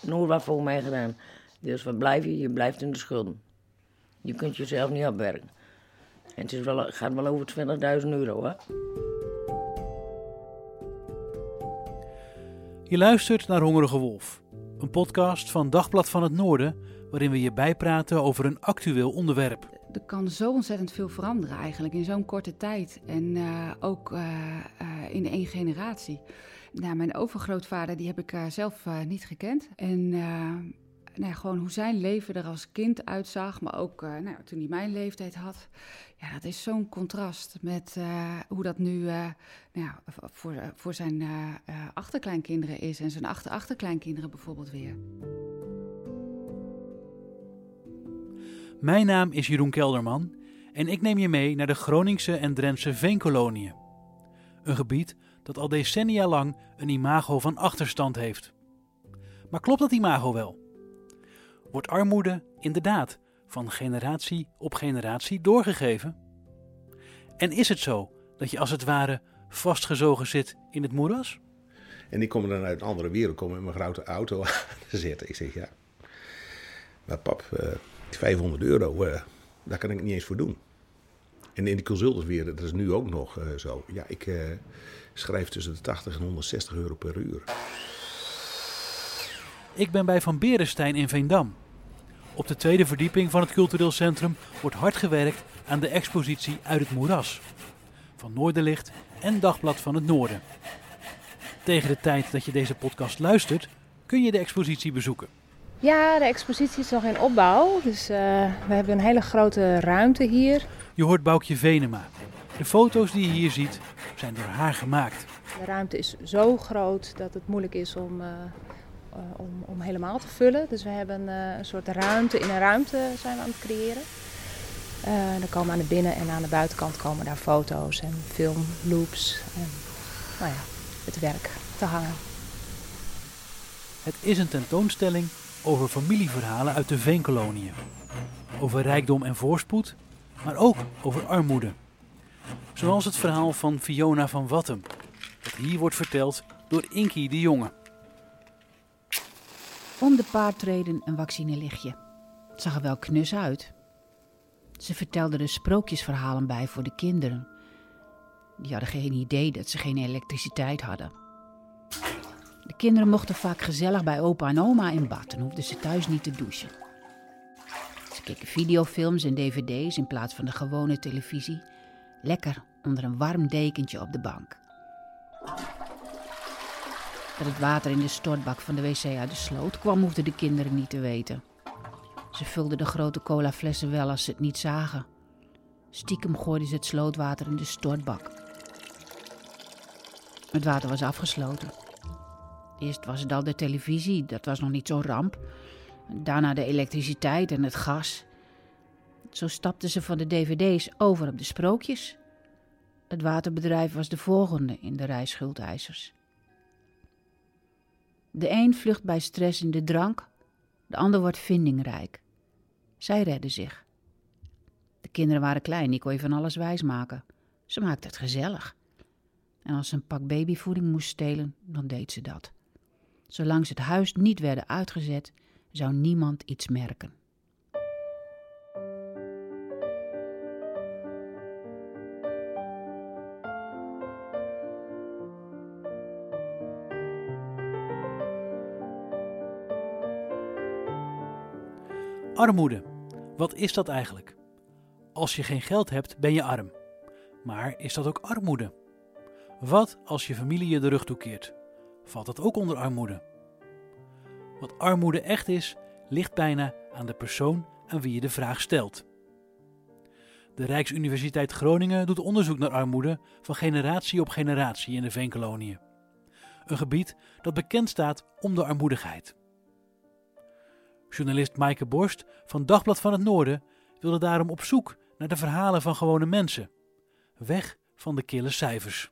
nooit wat voor mij gedaan. Dus wat blijf je? Je blijft in de schulden. Je kunt jezelf niet afwerken. En het is wel, gaat wel over 20.000 euro, hè? Je luistert naar Hongerige Wolf, een podcast van Dagblad van het Noorden, waarin we je bijpraten over een actueel onderwerp. Er kan zo ontzettend veel veranderen eigenlijk in zo'n korte tijd en uh, ook uh, uh, in één generatie. Nou, mijn overgrootvader die heb ik zelf niet gekend en nou, gewoon hoe zijn leven er als kind uitzag, maar ook nou, toen hij mijn leeftijd had. Ja, dat is zo'n contrast met hoe dat nu nou, voor, voor zijn achterkleinkinderen is en zijn achter-achterkleinkinderen bijvoorbeeld weer. Mijn naam is Jeroen Kelderman en ik neem je mee naar de Groningse en Drentse veenkoloniën. Een gebied dat al decennia lang een imago van achterstand heeft. Maar klopt dat imago wel? Wordt armoede inderdaad van generatie op generatie doorgegeven? En is het zo dat je als het ware vastgezogen zit in het moeras? En die komen dan uit een andere wereld, komen in mijn grote auto te zitten. Ik zeg ja, maar pap, uh, 500 euro, uh, daar kan ik niet eens voor doen. En in die consultants weer, dat is nu ook nog uh, zo. Ja, ik uh, schrijf tussen de 80 en 160 euro per uur. Ik ben bij Van Berenstein in Veendam. Op de tweede verdieping van het cultureel centrum wordt hard gewerkt aan de expositie Uit het Moeras. Van Noorderlicht en Dagblad van het Noorden. Tegen de tijd dat je deze podcast luistert, kun je de expositie bezoeken. Ja, de expositie is nog in opbouw. Dus uh, we hebben een hele grote ruimte hier. Je hoort Boukje Venema. De foto's die je hier ziet zijn door haar gemaakt. De ruimte is zo groot dat het moeilijk is om, uh, uh, om, om, helemaal te vullen. Dus we hebben een soort ruimte in een ruimte zijn we aan het creëren. dan komen aan de binnen- en aan de buitenkant komen daar foto's en filmloops en nou ja, het werk te hangen. Het is een tentoonstelling over familieverhalen uit de veenkoloniën. Over rijkdom en voorspoed, maar ook over armoede. Zoals het verhaal van Fiona van Wattem, dat hier wordt verteld door Inky de Jonge. Om de paard treden een vaccinelichtje. Het zag er wel knus uit. Ze vertelde er sprookjesverhalen bij voor de kinderen. Die hadden geen idee dat ze geen elektriciteit hadden. De kinderen mochten vaak gezellig bij opa en oma in bad en hoefden ze thuis niet te douchen. Ze keken videofilms en dvd's in plaats van de gewone televisie. Lekker onder een warm dekentje op de bank. Dat het water in de stortbak van de wc uit de sloot kwam, hoefden de kinderen niet te weten. Ze vulden de grote colaflessen wel als ze het niet zagen. Stiekem gooiden ze het slootwater in de stortbak. Het water was afgesloten. Eerst was het al de televisie, dat was nog niet zo'n ramp. Daarna de elektriciteit en het gas. Zo stapten ze van de dvd's over op de sprookjes. Het waterbedrijf was de volgende in de rij schuldeisers. De een vlucht bij stress in de drank, de ander wordt vindingrijk. Zij redden zich. De kinderen waren klein, die kon je van alles wijsmaken. Ze maakten het gezellig. En als ze een pak babyvoeding moest stelen, dan deed ze dat. Zolang ze het huis niet werden uitgezet, zou niemand iets merken. Armoede. Wat is dat eigenlijk? Als je geen geld hebt, ben je arm. Maar is dat ook armoede? Wat als je familie je de rug toekeert? Valt dat ook onder armoede? Wat armoede echt is, ligt bijna aan de persoon aan wie je de vraag stelt. De Rijksuniversiteit Groningen doet onderzoek naar armoede van generatie op generatie in de Veenkoloniën. Een gebied dat bekend staat om de armoedigheid. Journalist Maaike Borst van Dagblad van het Noorden wilde daarom op zoek naar de verhalen van gewone mensen. Weg van de kille cijfers.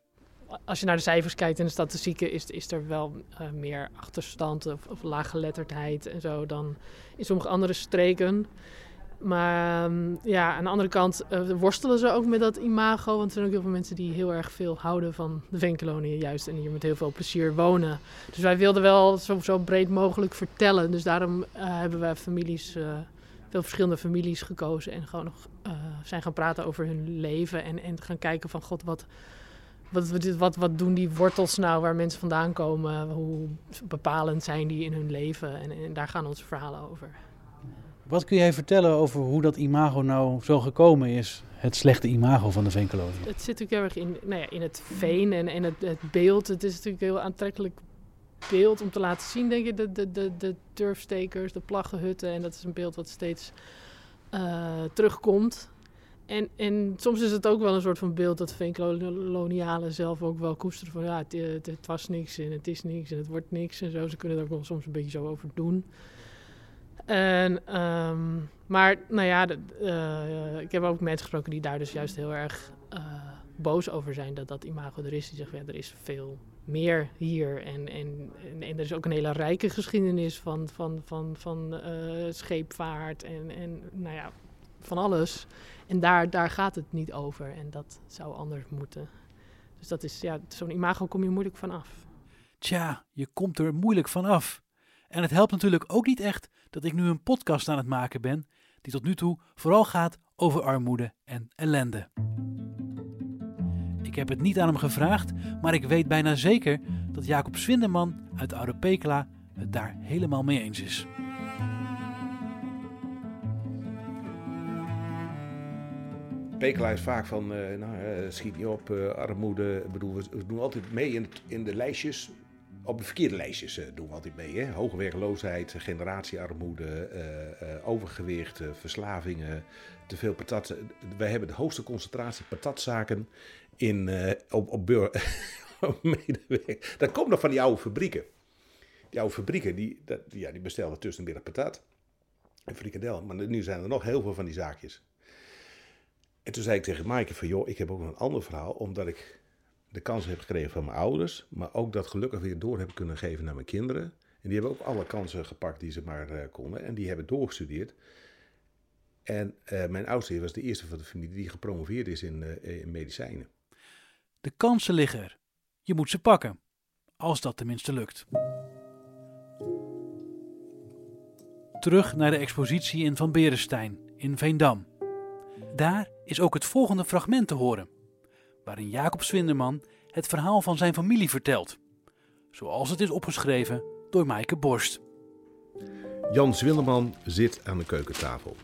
Als je naar de cijfers kijkt in de statistieken, is, is er wel uh, meer achterstand of, of laaggeletterdheid en zo dan in sommige andere streken. Maar um, ja, aan de andere kant uh, worstelen ze ook met dat imago. Want er zijn ook heel veel mensen die heel erg veel houden van de veenkoloniën juist. En hier met heel veel plezier wonen. Dus wij wilden wel zo, zo breed mogelijk vertellen. Dus daarom uh, hebben wij families, veel verschillende families gekozen. En gewoon nog zijn gaan praten over hun leven. En, en gaan kijken van god, wat, wat, wat, wat doen die wortels nou waar mensen vandaan komen? Hoe bepalend zijn die in hun leven? En, en daar gaan onze verhalen over. Wat kun jij vertellen over hoe dat imago nou zo gekomen is? Het slechte imago van de veenkolonie. Het zit natuurlijk heel erg in, nou ja, in het veen en, en het, het, beeld. Het is natuurlijk een heel aantrekkelijk beeld om te laten zien, denk je. De, de, de, de turfstekers, de plaggenhutten. En dat is een beeld wat steeds uh, terugkomt. En, en soms is het ook wel een soort van beeld dat veenkolonialen zelf ook wel koesteren van ja, het, het, was niks en het is niks en het wordt niks en zo. Ze kunnen er ook wel soms een beetje zo over doen. En, um, maar nou ja, de, uh, ik heb ook mensen gesproken die daar dus juist heel erg uh, boos over zijn dat dat imago er is. Die zeggen, er is veel meer hier. En, en, en, er is ook een hele rijke geschiedenis van, van, van, van uh, scheepvaart en, en nou ja, van alles. En daar, daar gaat het niet over. En dat zou anders moeten. Dus dat is, ja, zo'n imago kom je moeilijk vanaf. Tja, je komt er moeilijk vanaf. En het helpt natuurlijk ook niet echt dat ik nu een podcast aan het maken ben die tot nu toe vooral gaat over armoede en ellende. Ik heb het niet aan hem gevraagd, maar ik weet bijna zeker dat Jacob Swindeman uit Oude Pekela het daar helemaal mee eens is. Pekela is vaak van, uh, nou, uh, schiet niet op, uh, armoede. Bedoel, we doen altijd mee in, in de lijstjes op de verkeerde lijstjes doen we altijd mee. Hè? Hoge werkloosheid, generatiearmoede, overgewicht, verslavingen, te veel patat. Wij hebben de hoogste concentratie patatzaken in, op, op, op medewerking. Dat komt nog van die oude fabrieken. Die oude fabrieken die, dat, ja, die bestellen tussenmiddag patat en frikandel. Maar nu zijn er nog heel veel van die zaakjes. En toen zei ik tegen Maaike van, joh, ik heb ook een ander verhaal, omdat ik de kans heb gekregen van mijn ouders, maar ook dat gelukkig weer door heb kunnen geven naar mijn kinderen. En die hebben ook alle kansen gepakt die ze maar uh, konden. En die hebben doorgestudeerd. En uh, mijn oudste was de eerste van de familie die gepromoveerd is in, uh, in medicijnen. De kansen liggen er. Je moet ze pakken. Als dat tenminste lukt. Terug naar de expositie in Van Berenstein in Veendam. Daar is ook het volgende fragment te horen waarin Jacob Swinderman het verhaal van zijn familie vertelt, zoals het is opgeschreven door Maaike Borst. Jan Zwinderman zit aan de keukentafel.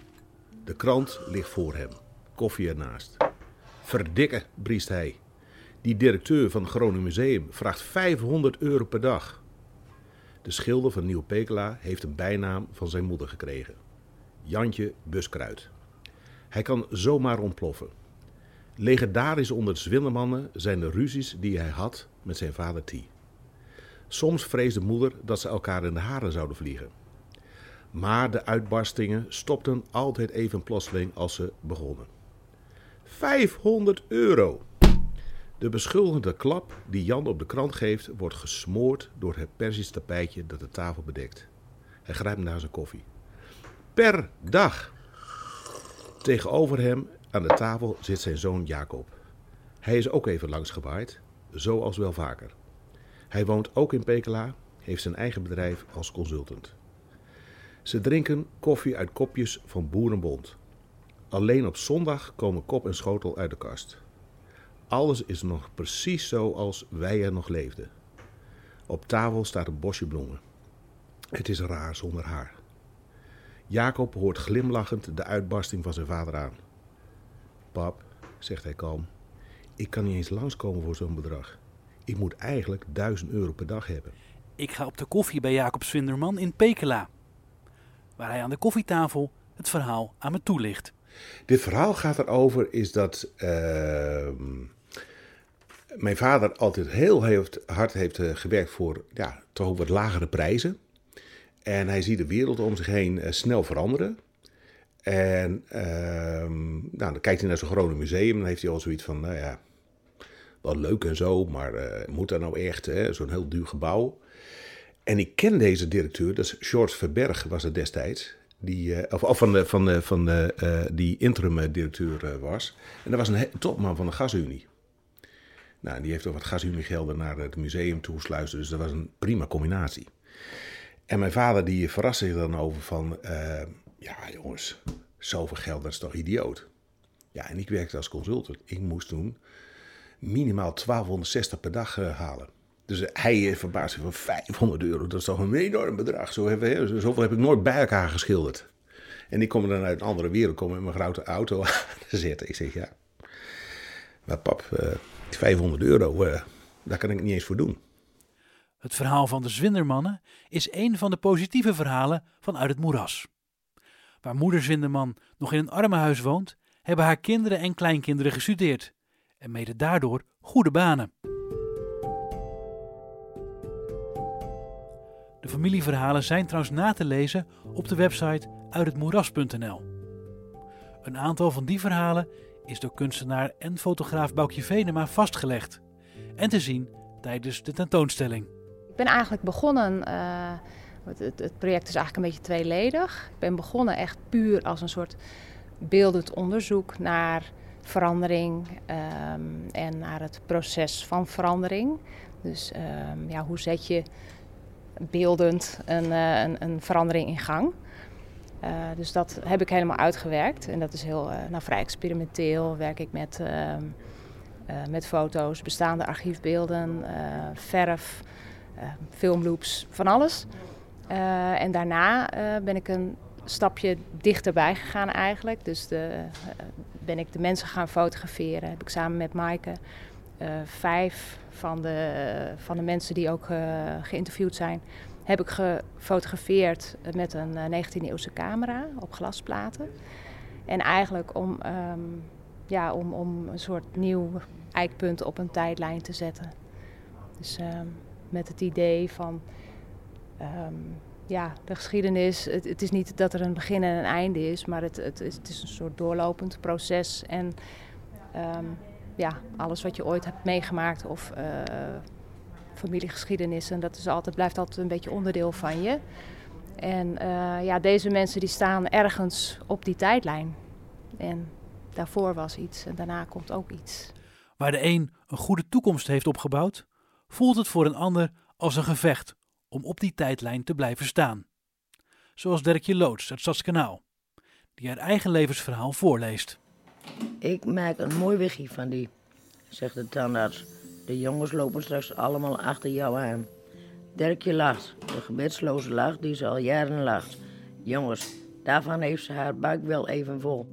De krant ligt voor hem, koffie ernaast. Verdikke, briest hij. Die directeur van het Groningen Museum vraagt 500 euro per dag. De schilder van Nieuw Pekela heeft een bijnaam van zijn moeder gekregen. Jantje Buskruid. Hij kan zomaar ontploffen. Legendarisch onder de Zwindermannen zijn de ruzies die hij had met zijn vader T. Soms vreesde moeder dat ze elkaar in de haren zouden vliegen. Maar de uitbarstingen stopten altijd even plotseling als ze begonnen. 500 euro! De beschuldigende klap die Jan op de krant geeft, wordt gesmoord door het Persisch tapijtje dat de tafel bedekt. Hij grijpt naar zijn koffie. Per dag! Tegenover hem aan de tafel zit zijn zoon Jacob. Hij is ook even langsgewaaid, zoals wel vaker. Hij woont ook in Pekela, heeft zijn eigen bedrijf als consultant. Ze drinken koffie uit kopjes van Boerenbond. Alleen op zondag komen kop en schotel uit de kast. Alles is nog precies zoals wij er nog leefden. Op tafel staat een bosje bloemen. Het is raar zonder haar. Jacob hoort glimlachend de uitbarsting van zijn vader aan. Pap, zegt hij kalm, ik kan niet eens langskomen voor zo'n bedrag. Ik moet eigenlijk 1000 euro per dag hebben. Ik ga op de koffie bij Jacob Swinderman in Pekela. Waar hij aan de koffietafel het verhaal aan me toelicht. Dit verhaal gaat erover is dat ehm, mijn vader altijd heel heeft, hard heeft eh, gewerkt voor ja, toch wat lagere prijzen. En hij ziet de wereld om zich heen eh, snel veranderen. En ehm, nou, dan kijkt hij naar zo'n groot museum dan heeft hij al zoiets van, nou ja, wel leuk en zo, maar eh, moet dat nou echt, zo'n heel duur gebouw. En ik ken deze directeur, dat is George Verberg was het destijds. Die, of, of van, de, van, de, van die interim directeur was. En dat was een topman van de gasunie. Nou, die heeft ook wat gasuniegelden naar het museum toegesluist. Dus dat was een prima combinatie. En mijn vader die verraste zich dan over van... Uh, ja jongens, zoveel geld, dat is toch idioot? Ja, en ik werkte als consultant. Ik moest toen minimaal 1260 per dag uh, halen. Dus hij verbaasde zich van 500 euro. Dat is toch een enorm bedrag. Zo hebben, zoveel heb ik nooit bij elkaar geschilderd. En ik kom dan uit een andere wereld, kom met mijn grote auto aan te zitten. Ik zeg, ja, maar pap, uh, 500 euro, daar kan ik niet eens voor doen. Het verhaal van de Zwindermannen is een van de positieve verhalen van Uit het Moeras. Waar moeder Zwinderman nog in een armenhuis woont, hebben haar kinderen en kleinkinderen gestudeerd en mede daardoor goede banen. De familieverhalen zijn trouwens na te lezen op de website uithetmoeras.nl. Een aantal van die verhalen is door kunstenaar en fotograaf Boukje Venema vastgelegd en te zien tijdens de tentoonstelling. Ben eigenlijk begonnen, uh, het, het, project is eigenlijk een beetje tweeledig. Ik ben begonnen echt puur als een soort beeldend onderzoek naar verandering um, en naar het proces van verandering. Dus um, ja, hoe zet je beeldend een, uh, een, een verandering in gang? Uh, dus dat heb ik helemaal uitgewerkt. En dat is heel nou, vrij experimenteel. Werk ik met, uh, met foto's, bestaande archiefbeelden, verf, filmloops, van alles. en daarna ben ik een stapje dichterbij gegaan eigenlijk. Dus de, ben ik de mensen gaan fotograferen. Heb ik samen met Maaike vijf van de, van de mensen die ook geïnterviewd zijn heb ik gefotografeerd met een 19e-eeuwse eh, camera op glasplaten. En eigenlijk om, ehm, ja, om, om een soort nieuw eikpunt op een tijdlijn te zetten. Dus ehm, met het idee van ehm, ja, de geschiedenis. Het, is niet dat er een begin en een einde is, maar het, het, is, het is een soort doorlopend proces. En ja, alles wat je ooit hebt meegemaakt of uh, familiegeschiedenis. En dat is altijd, blijft altijd een beetje onderdeel van je. En uh, ja, deze mensen die staan ergens op die tijdlijn. En daarvoor was iets en daarna komt ook iets. Waar de een een goede toekomst heeft opgebouwd, voelt het voor een ander als een gevecht om op die tijdlijn te blijven staan. Zoals Dirkje Loods uit Stadskanaal, die haar eigen levensverhaal voorleest. Ik maak een mooi wiggie van die, zegt de tandarts. De jongens lopen straks allemaal achter jou aan. Dirkje lacht, de gebedsloze lach die ze al jaren lacht. Jongens, daarvan heeft ze haar buik wel even vol.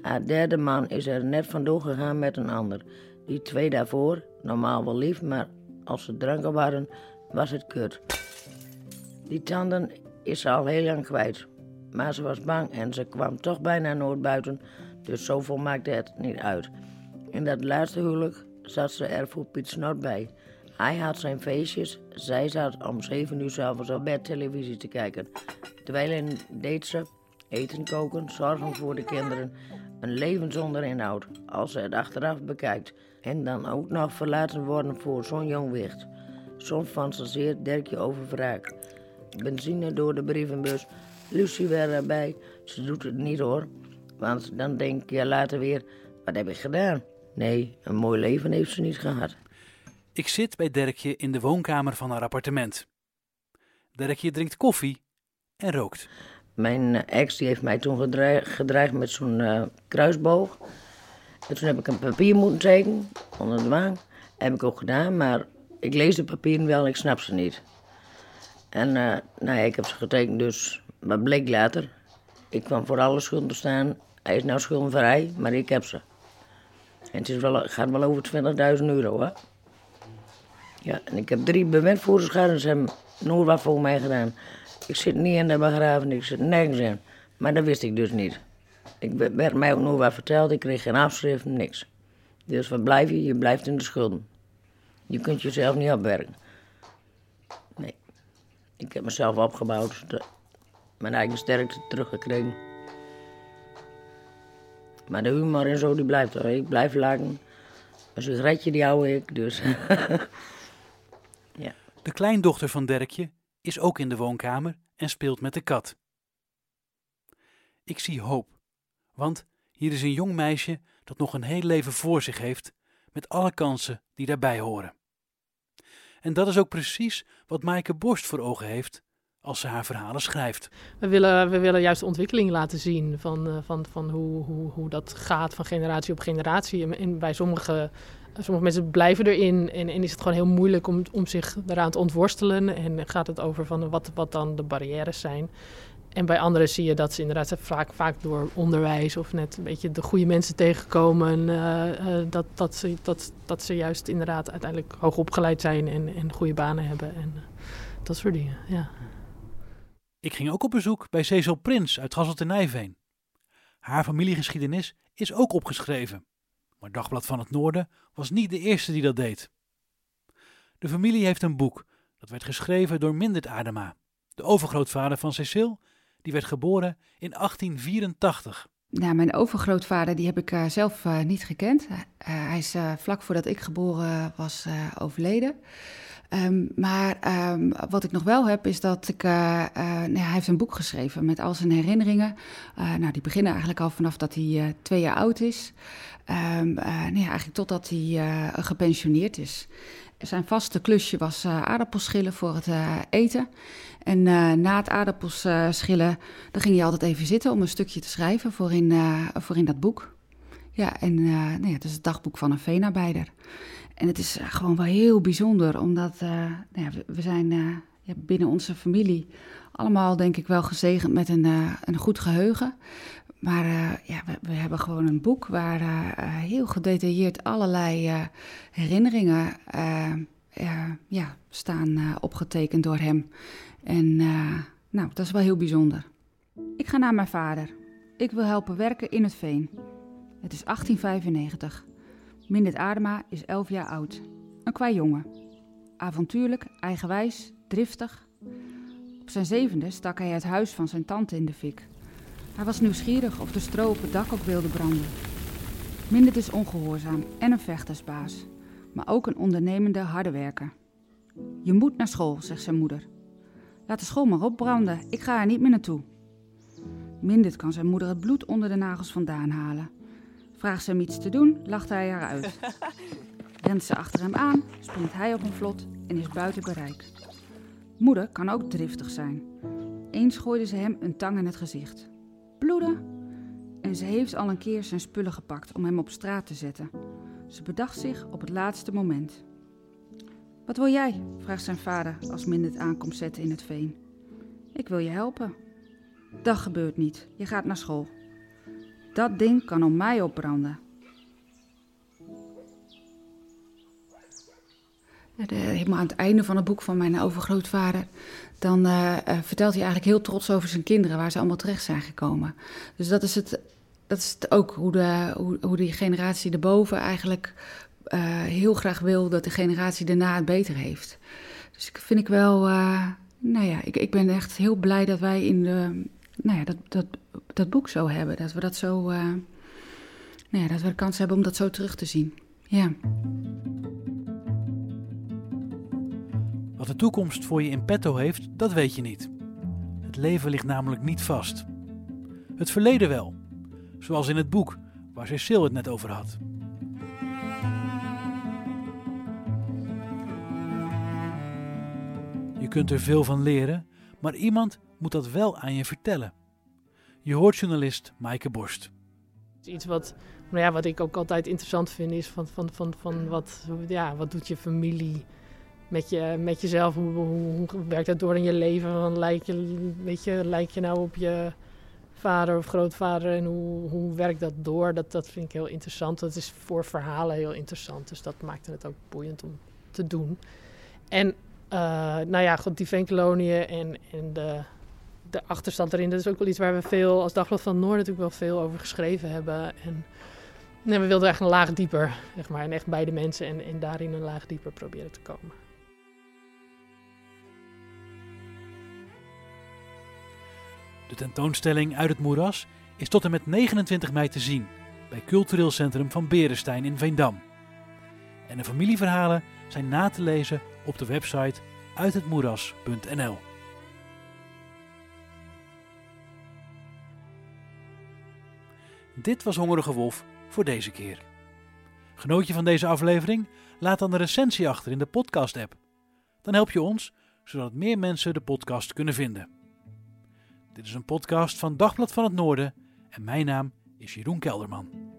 Haar derde man is er net vandoor gegaan met een ander. Die twee daarvoor, normaal wel lief, maar als ze dranken waren, was het kut. Die tanden is ze al heel lang kwijt. Maar ze was bang en ze kwam toch bijna nooit buiten, dus zoveel maakte het niet uit. In dat laatste huwelijk zat ze er voor Piet Snor bij. Hij had zijn feestjes, zij zat om 7 uur s'avonds op bed televisie te kijken. Terwijl deed ze eten koken, zorgen voor de kinderen. Een leven zonder inhoud, als ze het achteraf bekijkt. En dan ook nog verlaten worden voor zo'n jong wicht. Soms fantaseert Dirkje over wraak. Benzine door de brievenbus, Lucie weer erbij. Ze doet het niet hoor, want dan denk je later weer, wat heb ik gedaan? Nee, een mooi leven heeft ze niet gehad. Ik zit bij Dirkje in de woonkamer van haar appartement. Dirkje drinkt koffie en rookt. Mijn eh, ex die heeft mij toen gedreigd, met zo'n uh, kruisboog. En toen heb ik een papier moeten tekenen onder de wang. Heb ik ook gedaan, maar ik lees de papieren wel en ik snap ze niet. En uh, nou ja, ik heb ze getekend, dus wat bleek later? Ik kwam voor alle schulden staan. Hij is nou schuldenvrij, maar ik heb ze. En het is wel, gaat wel over 20.000 euro, hè? Ja, en ik heb drie bewindvoerderschaden. Ze hebben nooit wat voor mij gedaan. Ik zit niet in de begrafenis, ik zit nergens in. Maar dat wist ik dus niet. Ik werd mij ook nooit wat verteld, ik kreeg geen afschrift, niks. Dus wat blijf je? Je blijft in de schulden. Je kunt jezelf niet opwerken. Nee. Ik heb mezelf opgebouwd, mijn eigen sterkte teruggekregen. Maar de humor en zo, die blijft hoor. Ik blijf lachen. Een sigaretje, die hou ik, dus... ja. De kleindochter van Dirkje is ook in de woonkamer en speelt met de kat. Ik zie hoop, want hier is een jong meisje dat nog een heel leven voor zich heeft, met alle kansen die daarbij horen. En dat is ook precies wat Maaike Borst voor ogen heeft als ze haar verhalen schrijft. We willen, we willen juist de ontwikkeling laten zien van, uh, van, van hoe, hoe, hoe dat gaat van generatie op generatie. En bij sommige, sommige mensen blijven erin en, en is het gewoon heel moeilijk om, om zich eraan te ontworstelen. En gaat het over van wat, wat dan de barrières zijn. En bij anderen zie je dat ze inderdaad vaak, vaak door onderwijs of net een beetje de goede mensen tegenkomen. Uh, uh, dat, dat, ze, dat, dat ze juist inderdaad uiteindelijk hoog opgeleid zijn en, en goede banen hebben. En dat soort dingen, ja. Ik ging ook op bezoek bij Cecil Prins uit Gasselt en Nijveen. Haar familiegeschiedenis is ook opgeschreven. Maar Dagblad van het Noorden was niet de eerste die dat deed. De familie heeft een boek dat werd geschreven door Mindert Adema, de overgrootvader van Cecil, die werd geboren in 1884. Nou, mijn overgrootvader die heb ik uh, zelf uh, niet gekend. Hij is vlak voordat ik geboren was overleden. Um, maar um, wat ik nog wel heb, is dat ik. Hij heeft een boek geschreven met al zijn herinneringen. Nou, die beginnen eigenlijk al vanaf dat hij twee jaar oud is. Um, eigenlijk totdat hij gepensioneerd is. Zijn vaste klusje was aardappelschillen voor het eten. En na het aardappelschillen, dan ging hij altijd even zitten om een stukje te schrijven voor in, voor in dat boek. Ja, en nou ja, het is het dagboek van een veenarbeider. En het is eh, gewoon wel heel bijzonder, omdat nou ja, we, zijn binnen onze familie allemaal, denk ik, wel gezegend met een, een goed geheugen. Maar ja, we, we, hebben gewoon een boek waar heel gedetailleerd allerlei herinneringen ja, staan opgetekend door hem. En nou, dat is wel heel bijzonder. Ik ga naar mijn vader. Ik wil helpen werken in het veen. Het is 1895. Mindert Adema is 11 jaar oud. Een kwa jongen. Avontuurlijk, eigenwijs, driftig. Op zijn zevende stak hij het huis van zijn tante in de fik. Hij was nieuwsgierig of de stro op het dak ook wilde branden. Mindert is ongehoorzaam en een vechtersbaas, maar ook een ondernemende harde werker. Je moet naar school, zegt zijn moeder. Laat de school maar opbranden, ik ga er niet meer naartoe. Mindert kan zijn moeder het bloed onder de nagels vandaan halen. Vraagt ze hem iets te doen, lacht hij haar uit. Rent ze achter hem aan, springt hij op een vlot en is buiten bereik. Moeder kan ook driftig zijn. Eens gooide ze hem een tang in het gezicht. Bloeden! En ze heeft al een keer zijn spullen gepakt om hem op straat te zetten. Ze bedacht zich op het laatste moment. Wat wil jij? vraagt zijn vader als Min het aankomt zetten in het veen. Ik wil je helpen. Dat gebeurt niet. Je gaat naar school. Dat ding kan om mij opbranden. De, helemaal aan het einde van het boek van mijn overgrootvader, dan uh, uh, vertelt hij eigenlijk heel trots over zijn kinderen, waar ze allemaal terecht zijn gekomen. Dus dat is het, dat is het ook, hoe, de, hoe, hoe die generatie erboven eigenlijk heel graag wil dat de generatie daarna het beter heeft. Dus ik vind ik wel, nou ja, ik, ik ben echt heel blij dat wij in de, nou ja, dat, dat, dat boek zo hebben. Dat we dat zo. Nou ja, dat we de kans hebben om dat zo terug te zien. Ja. Wat de toekomst voor je in petto heeft, dat weet je niet. Het leven ligt namelijk niet vast. Het verleden wel, zoals in het boek waar Cecile het net over had. Je kunt er veel van leren, maar iemand moet dat wel aan je vertellen. Je hoort journalist Maaike Borst. Iets wat, nou ja, wat ik ook altijd interessant vind is van, van, van, van wat, ja, wat doet je familie met, je, met jezelf. Hoe, hoe, werkt dat door in je leven? Van, lijk, je, weet je, lijk je nou op je vader of grootvader en hoe, hoe werkt dat door? Dat, dat vind ik heel interessant. Dat is voor verhalen heel interessant. Dus dat maakte het ook boeiend om te doen. En uh, nou ja, goed, die veenkoloniën en, en de, de achterstand erin. Dat is ook wel iets waar we veel als Dagblad van Noord natuurlijk wel veel over geschreven hebben. En nee, we wilden echt een laag dieper, zeg maar. En echt bij de mensen en, en daarin een laag dieper proberen te komen. De tentoonstelling Uit het Moeras is tot en met 29 mei te zien bij Cultureel Centrum van Berenstein in Veendam. En de familieverhalen zijn na te lezen op de website uithetmoeras.nl. Dit was Hongerige Wolf voor deze keer. Genoot je van deze aflevering? Laat dan een recensie achter in de podcast-app. Dan help je ons, zodat meer mensen de podcast kunnen vinden. Dit is een podcast van Dagblad van het Noorden en mijn naam is Jeroen Kelderman.